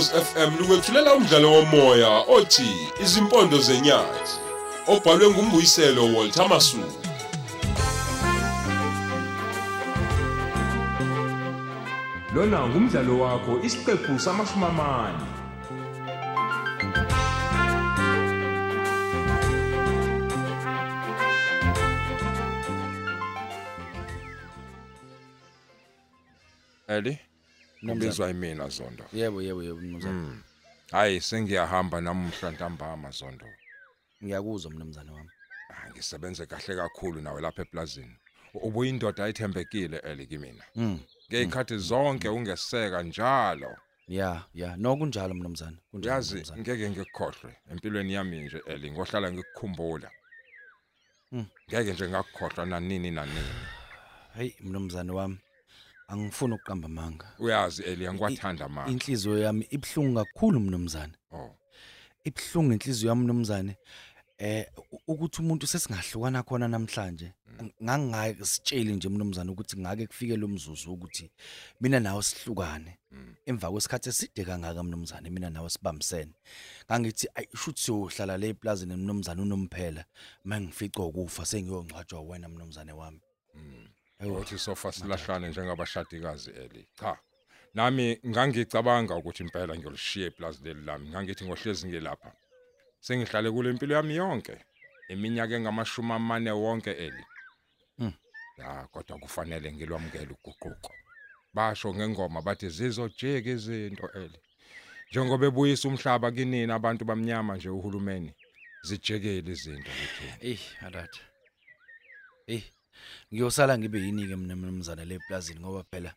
Ukhozi FM lukwethulela umdlalo womoya othi Izimpondo zenyathi obhalwe ngumbuyiselo Walter Masuku. Lona ngumdlalo wakho isiqephu samashumamani. Eli Ngibizwa yimina Zondo. Yebo yebo yebo mnumzane. Hayi sengiyahamba namuhla ntambama Zondo. Ngiyakuzwa mnumzane wami. Ah, Ngisebenze kahle kakhulu nawe lapha eplazini. Ubuyindoda ayithembekile Eli kimina. Mm. Ngeyikhathi zonke ungeseka njalo. Ya, ya, no kunjalo mnumzane. Mnumzane. ngeke ngikukhohlwe empilweni yami nje Eli ngohlala ngikukhumbula. Ngeke nje ngakukhohlwa nanini nanini. Hey mnumzane wami. Angifuni ukuqamba amanga. Uyazi Eli angikwathanda manje. Inhliziyo yami ibhlungu kakhulu mnumzane. Oh. Ibhlungu inhliziyo yami mnumzane. Eh ukuthi umuntu sesingahlukana khona namhlanje. Ngangingake sitsheli nje mnumzane ukuthi ngake kufike lo mzuzu ukuthi mina nawe sihlukane. Mm. Emva kwesikhathi eside kangaka mnumzane mina nawe sibambisene. Ngangithi ayishuthi siyohlala le eplazini mnumzane unomphela. Mangifica ukufa sengiyongcwatshwa wena mnumzane wami. Hayibo. Uthi sofa silahlane njengabashadikazi Eli. Cha. Nami ngangicabanga ukuthi impela ngiyolishiya iplazi leli lami. Ngangithi ngohlezi ngilapha. Sengihlale kule impilo yami yonke. Iminyaka engamashumi amane wonke Eli. Mm. Ya kodwa kufanele ngilwamukele uguquko. Basho ngengoma bathi zizojika izinto Eli. Njengoba ebuyisa umhlaba kinina abantu bamnyama nje uhulumeni. Zijekele izinto kuthi. Eh, alathi. Eh, ngiyosala ngibe yini ke mina mnumzane le plazini ngoba phela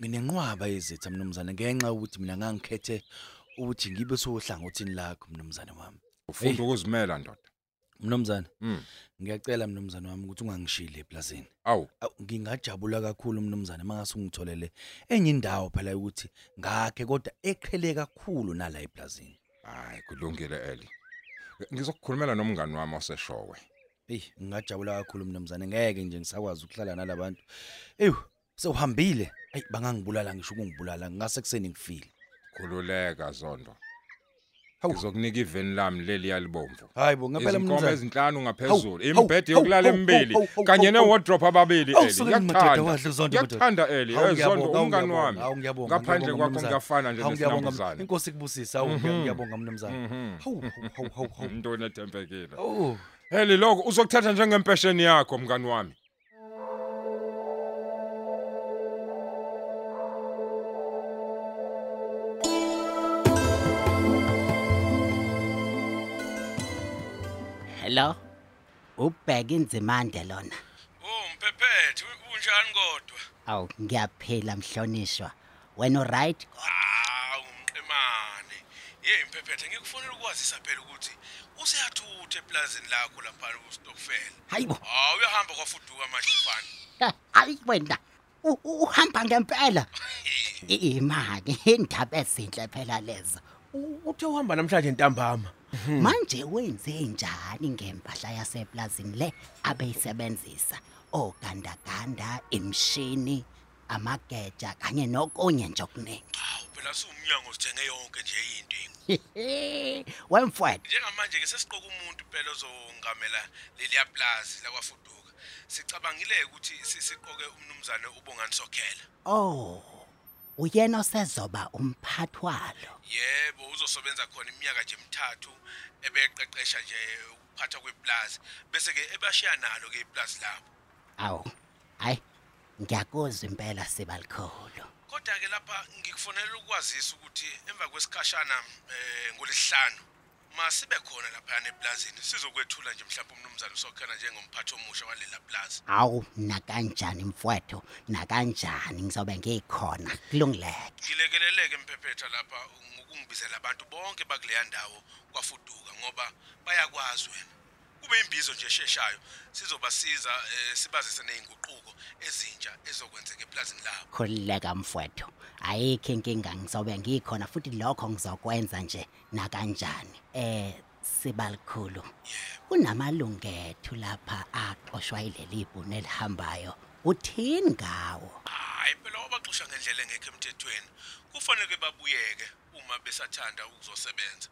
nginenqwaba yezitha mnumzane ngenxa ukuthi mina ngangikhethe ukuthi ngibe sohlangothini lakho mnumzane wami. Ufunda ukuzimela ndoda. Mnumzane, Mm. ngiyacela mnumzane wami ukuthi ungangishili eplazini. Awu, ngingajabula kakhulu mnumzane mangase ungitholele enye indawo phela ukuthi ngakhe kodwa eqhele kakhulu nala eplazini. Hayi kulungile Eli. Ngizokukhulumela nomngani wami oseshowe. Ey, ngingajabula kakhulu mnumzane ngeke nje ngisakwazi ukuhlala nalabantu. Eyu, sewuhambile. Ey, bangangibulala ngisho ukungibulala ngase kuseni ngifile. Khululeka Zondo. Hawu. Ngizokunika iveni lami leli yalibomvu. Hayibo ngempela Izinkomo mnumzane. ezinhlanu Hawu, ngaphezulu, hawu, imbhedi hawu, yokulala hawu, emibili hawu, hawu, kanye hawu, ne wardrobe ababili Hawu, Eli. suke ngimadoda Ngiyakuthanda. kahle Zondo madoda. Ngiyakuthanda Eli. Hawu, Eh ngiyabonga, Zondo hawu, umngani ngiyabonga, wami. hawu, ngiyabonga, Ngaphandle ngiyabonga, kwakho mnumzane. ngiyafana nje Hawu, ngiyabonga, nesinambuzane. Inkosi kubusisa. Hawu, Mhm. ngiyabonga mnumzane. Mhm. Hawu, hawu, hawu, hawu. Into nethempekile. Oh. Eli lokho uzokuthatha njengempesheni yakho mngani wami. Hello. Ubheka inzimande lona. Oh mphephethe unjani kodwa? Awu ngiyaphila mhlonishwa. Wena right? Hawu mqemane. Hey mphephethe ngikufonela ukwazisa phela ukuthi useyathutha eplazini lakho lapha kuStokfel. Hayibo. Hawu uyahamba kwafuduka manje mfana. Hayi wena. Uhamba ngempela. Imali indaba ezinhle phela lezo. Uthe uhamba namhlanje ntambama. Manje wenze njani ngempahla yaseplazini le abeyisebenzisa? Ogandaganda, imshini, amageja kanye nokunye nje okuningi. Hawu phela siwumnyango sithenge yonke nje into. Wemfowethu. Njengamanje ke sesiqoka umuntu phela ozongamela leli plaza lakwafuduka. Sicabangile ukuthi si- siqoke umnumzane ubongani sokhela. Oh. Uyena osezoba umphathwalo. Yebo uzosebenza khona iminyaka nje emithathu ebeqeqesha nje ukuphatha kweplaza bese ke ebashiya nalo ke iplaza labo. Awu. Hayi. Ngiyakuzwa impela sibalikhulu. Kodwa ke lapha ngikufonela ukwazisa ukuthi emva kwesikhashana eh ngolesihlanu masibe khona lapha eplazini sizokwethula nje mhlawumbe umnumzane usokhela njengomphathi omusha walela plaza. Awu na kanjani mfowethu na kanjani ngizobe ngikhona kulungileke. Ngilekeleleke mphephetha lapha ngokungibizela abantu bonke bakuleya ndawo kwafuduka ngoba bayakwazi wena. Kube imbizo nje esheshayo sizobasiza eh, sibazise nezinguquko ezintsha ezokwenzeka eplazini labo. Khulileka mfowethu. Ayikho inkinga ngizobe ngikhona futhi lokho ngizokwenza nje na kanjani. Eh sibalikhulu. Kunamalungethu lapha aqoshwa ileli ibhunu elihambayo. Uthini ngawo? Hayi phela wabaxosha ngendlela engekho emthethweni. Kufanele babuyeke uma besathanda ukuzosebenza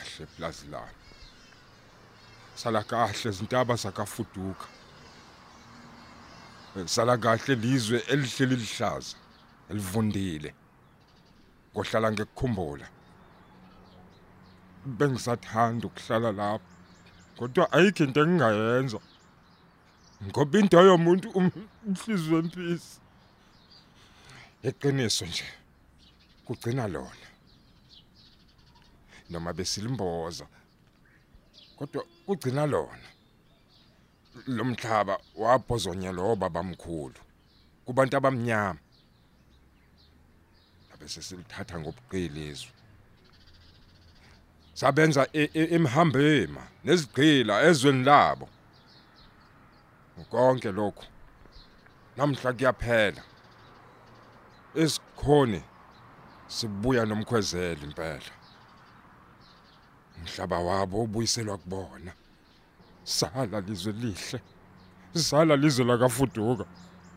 kahle plazi lami sala kahle izintaba zakafuduka. Sala kahle lizwe elihleli lihlaza elivundile. Ngohlala ngekukhumbula. Bengisathanda ukuhlala lapha kodwa ayikho into engingayenza. Ngoba into yomuntu umhliziyo empisi eqiniso nje kugcina lona. Noma besilimboza kodwa kugcina lona. Lomhlaba wabhozonyela obabamkhulu kubantu abamnyama. Bese silithatha ngobuqilizwe sabenza emhambema nezigqila ezweni labo. Konke lokhu namhla kuyaphela. Esikhoni sibuya nomkhwezeli impela. Umhlaba wabo ubuyiselwa kubona. Sala lizwe lihle. Sala lizwe lakafuduka.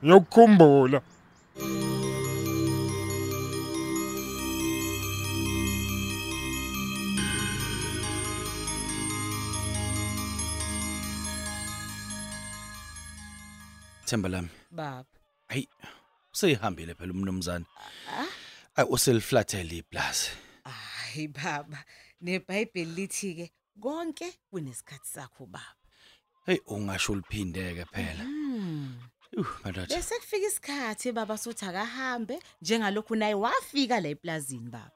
Ngiyokukhumbula Themba lami. baba. Hayi, useyihambile phela umnumzane. Ay useliflathele iplaza. hayi baba. neBhayibheli lithi ke konke kunesikhathi sakho baba Hey ungasho uliphindeke phela. Hmm. Uh, madoda. bese kufika isikhathi baba sothi akahambe njengalokhu naye wafika la eplazini baba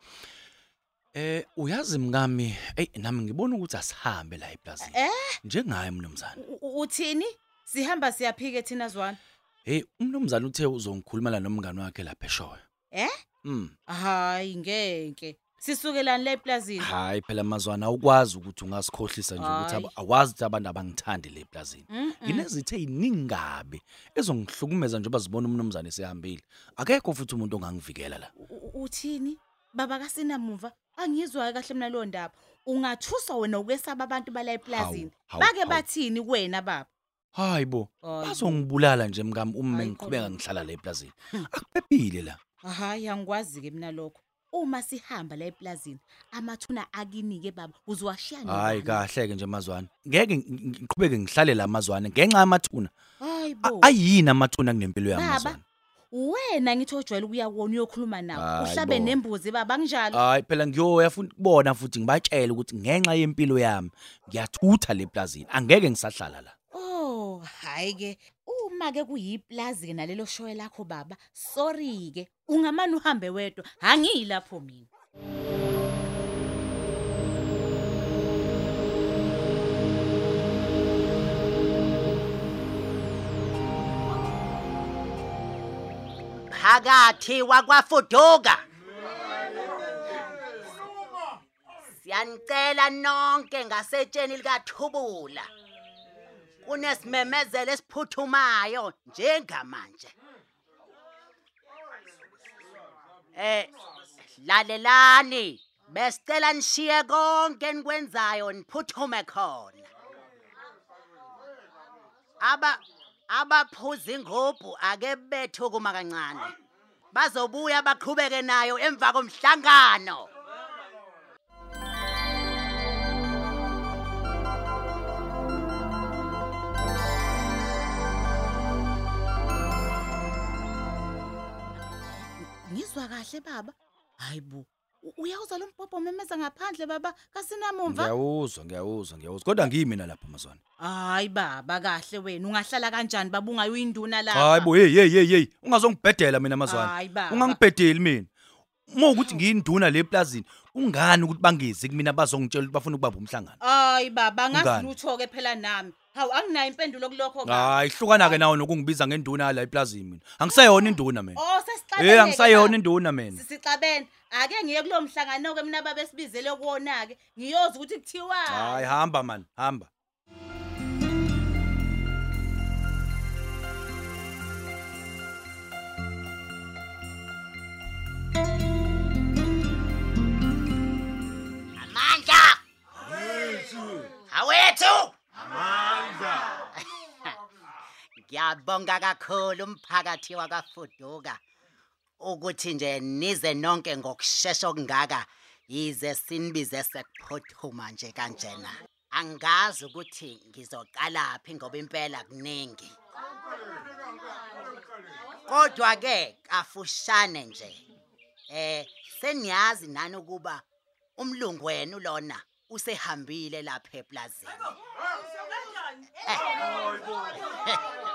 Eh uyazi mngami, hey nami ngibona ukuthi asihambe la eplazini. Eh? Njengaye mnumzane. U- u- uthini sihamba siyaphike thina zwana Hey umnumzane uthe uzongikhulumela nomngane wakhe lapha eshoya. eh Mm. hayi ngeke sisukelani la eplazini Hayi phela mazwana awukwazi ukuthi ungasikhohlisa nje ukuthi Hayi. aba- awazi ukuthi abantu abangithandi le eplazini. Mm-mm. Nginezithe eziningabe ezongihlukumeza njengoba zibona umnumzane sehambile. Akekho futhi umuntu ongangivikela la. U- u- uthini baba kasinamuva angizwa kahle mina lo ndaba ungathusa wena ukwesaba abantu bala eplazini hawu, bake hawu. bathini kuwena baba Hayibo. Hayi bo. Bazongibulala nje mngami uma Hayi ngiqhubeka bo. ngihlala la eplazini. Akuphephile la. hayi angikwazi ke mina lokho uma sihamba la eplazini amathuna akinike baba uzwashiya Hayi kahle ke nje mazwana. Ngeke ngi- ngi- ngiqhubeke ngihlale la mazwana ngenxa yamathuna. hayi A- bo Ayini amathuna kunempilo yami Baba, mazwana. wena ngithi ojwayele ukuya kuwona uyokhuluma nawe Hayi uhlabe bo. nembuzi baba anginjalo Hayi phela ngiyoya futhi kubona futhi ngibatshela ukuthi ngenxa yempilo yami ngiyathutha le plazini. Angeke ngisahlala la. Oh, hayi ke uma ke kuyiplazi ke nalelo showe lakho baba, sorry ke. Ungamani uhambe wedwa, angilapho mina. phakathi wakwafuduka siyanicela nonke ngasetsheni likathubula kunesimemezelo esiphuthumayo njengamanje. Eh lalelani besicela nishiye konke enikwenzayo niphuthume khona. Aba abaphuza ingubhu ake bethu kuma kancane. Bazobuya baqhubeke nayo emva komhlangano. Ngizwa kahle baba. Hayibo. Uyawuza lo mpopho memeza ngaphandle baba, kasinamumva? Ngiyawuzwa, ngiyawuzwa, ngiyawuzwa. Kodwa ngiyimina lapha mazwana. Hayi baba, kahle wena ungahlala kanjani baba ungayinduna lapha? Hayibo, hey hey hey hey. Ungazongibhedela mina mazwana. Hayi baba. Ungangibhedeli mina. Uma ukuthi ngiyinduna le plazini, ungani ukuthi bangizi kumina bazongitshela ukuthi bafuna ukubamba umhlangano. Hayi baba, ngazi Ungani? lutho ke phela nami. Hawu anginayo impendulo kulokho baba. Hayi, hlukana ke nawe nokungibiza ngenduna la eplazini mina. Angisayona induna mina. Oh, sesixabene. Eh, angisayona induna mina. Sisixabene. Ake ngiye kulo mhlangano ke mina babe sibizele kuwona ke. Ngiyoza ukuthi kuthiwa. Hayi, hamba man, hamba. amandla ngiyabonga kakhulu umphakathi wakafuduka ukuthi nje nize nonke ngokusheshsha okungaka yize sinibize sekuphuthuma nje kanjena angazi ukuthi ngizoqalaphi ngoba impela kuningi kodwa ke kafushane nje eh seniyazi nani ukuba umlungu wenu lona usehambile lapha eplazini Eh.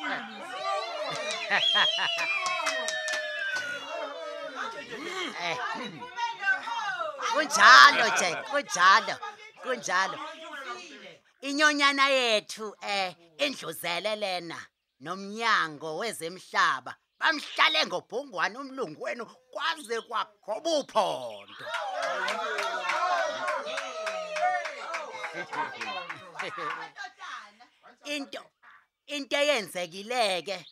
kunjalo nje kunjalo kunjalo. Inyonyana yethu eh indluzele lena nomnyango wezemhlaba bamhlale ngobhungwane umlungu wenu kwaze kwagoba uphondo. Into into eyenzekileke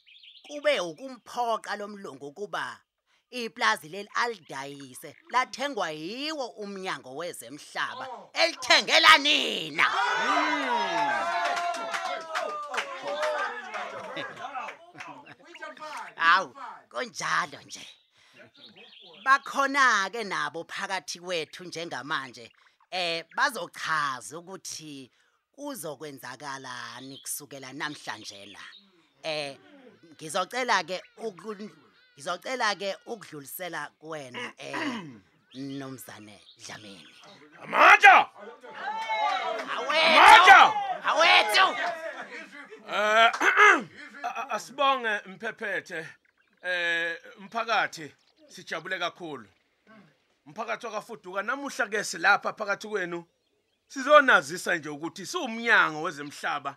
kube ukumphoqa lomlungu kuba iplazi leli alidayise lathengwa yiwo umnyango wezemhlaba elithengela nina. Awu konjalo nje. Bakhona ke nabo phakathi kwethu njengamanje eh bazochaza ukuthi kuzokwenzakalani kusukela namhlanje la. Eh ngizocela ke ngizocela ke ukudlulisela kuwena eh nomzane Dlamini. Amandla awethu! Awethu! Eh asibonge mphephethe. Eh mphakathi sijabule kakhulu. Mphakathi wakafuduka namuhla ke silapha phakathi kwenu. Sizonazisa nje ukuthi siwumnyango wezemhlaba.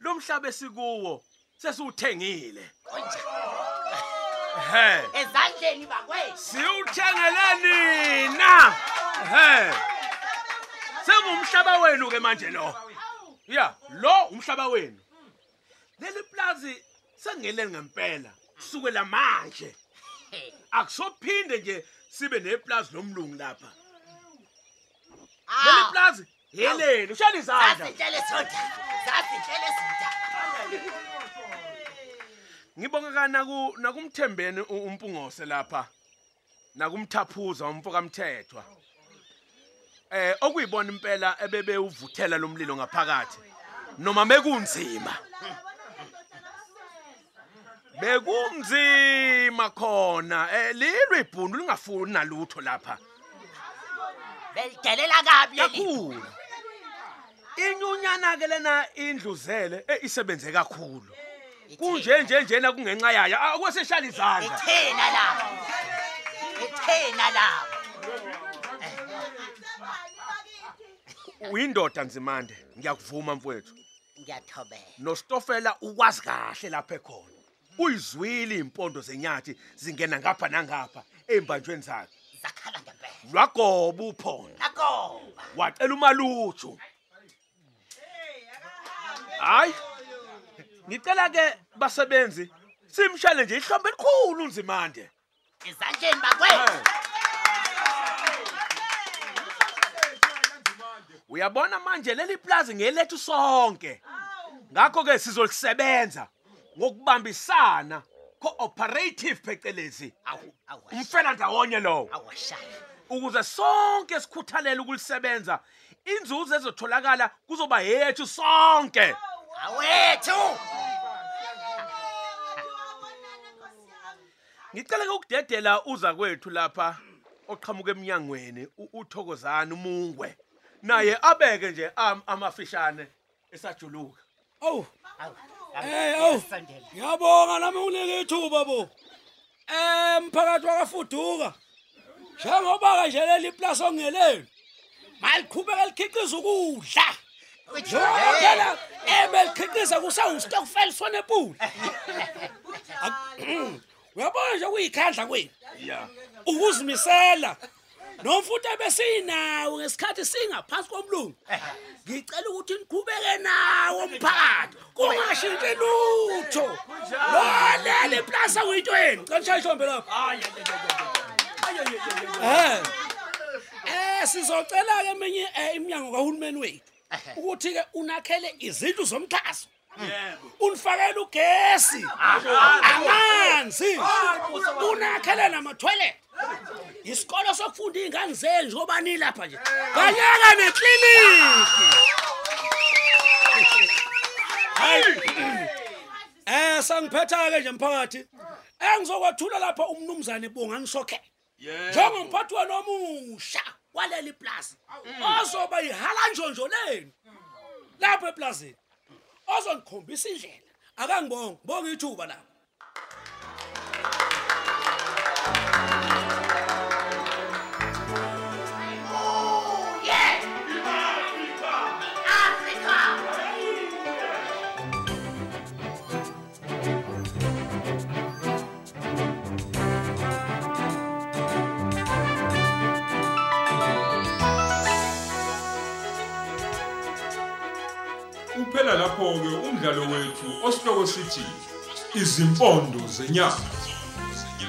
Lo mhlaba esikuwo sesiwuthengile. He. Ezandleni bakwethu. Siwuthengele nina. He. Sengumhlaba wenu ke manje lo. Ya lo umhlaba wenu. Leli plazi sengeleni ngempela kusukela manje. Akusophinde nje sibe neplazi lomlungu lapha. Leli plazi yeleni ushaya izandla Zasitshele soda zasitshele soda ngibonga kana ku nakumthembeni umpungose lapha nakumthaphuza umfoka mthethwa eh okuyibona impela ebebe uvuthela lomlilo ngaphakathi noma mekunzima bekunzima khona. Eh lilwe ibhundu lingafuni nalutho lapha. Belidelela kabi leli kakhulu. Inyunyana ke lena indluzele eh, isebenze kakhulu. Kunje nje njena kungenxa yayo akweseshali izandla ithena la. Ithena la. Uyindoda nzimande ngiyakuvuma mfowethu. Ngiyathobela. Nostofela ukwazi kahle lapha ekhona. Uyizwile impondo zenyathi zingena ngapha nangapha embanjweni zakhe. Zakhala ngempela. Lwagoba uphondo nakoba wacela umalutshu hayi ngicela ke basebenzi simshale nje ihlombe elikhulu unzimande ezandleni bakwethu. Uyabona manje leli plaza ngelethu sonke. Ngakho ke sizolisebenza ngokubambisana cooperative phecelezi. Awu awu umfela ndawonye lowo. Awashaya ukuze sonke sikhuthalele ukulisebenza inzuzo ezotholakala kuzoba yethu sonke. Awethu ngicela ke ukudedela uza kwethu lapha oqhamuka eminyangweni uthokozana umungwe naye abeke nje am- amafishane esajuluka Awu, hey awu. Ngiyabonga nami unike ithuba bo. Eh mphakathi wakafuduka. Njengoba nje leli plus ongeleni. Maliqhubeka likhiqiza ukudla. Njengoba phela ebelikhiqiza kusawu stockfell sonepula. Uyabona nje kuyikhandla kwenu. ya ukuzimisela nomfuthi ebesinawo ngesikhathi singaphansi komlungu ngicela ukuthi niqhubeke nawo umphakathi kungashintshi lutho lolele plaza kuyinto yenu canishaya ihlombe lapha eh eh sizocela ke eminye eh, iminyango kahulumeni wethu ukuthi ke unakhele izindlu zomkhaso. Unifakela ugesi. Amanzi. Unakhele nama-toilet. Isikolo sokufunda iy'ngane zenu njengoba nilapha nje? Kanyeka nekliniki. Hayi eh sangiphetha-ke nje mphakathi. Engizokwathula lapha umnumzane bongani sokhe njengomphathi wenu omusha waleli plazi ozoba yihalanjonjo lenu. Lapha eplazini ozongikhombisa indlela akangibonge bonge ithuba lapha. Sithi izimpondo zenyama.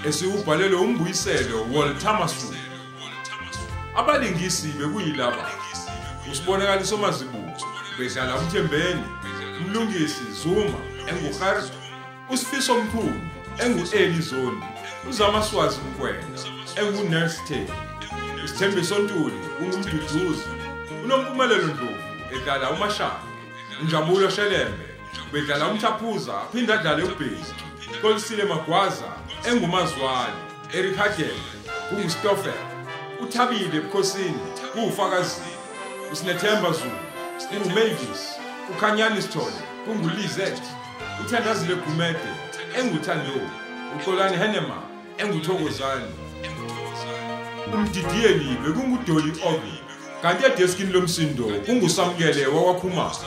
Esiubhalelwe umbuyiselo Walter Masu. Abalingisi bekuyilaba. Usibonakaliso mazibuko bedlala uMthembeni, umlungisi Zuma enguHar, uSifiso Mkhulu enguEli Zondi, uZamaswazi Mkwena enguNurse Tay. Isithembiso Ntuli ungumduduzi. Unompumelelo Ndlovu edlala uMashaka. Njabulo Shelembe bedlala umthaphuza phinda adlale ubheki. Kolisile Magwaza engumazwali. Eric Hadebe kunguStoffer. Uthabile ebukhosini kuwufakazi. Usinethemba Zulu unguMavis. Ukhanyani Sithole kungulizet. Uthandazile Gumede enguthando. Uxolani Henema enguthokozani. umdidiyeli bekungudoli obi kanti edeskini lomsindo kungusamkele wakwakhumalo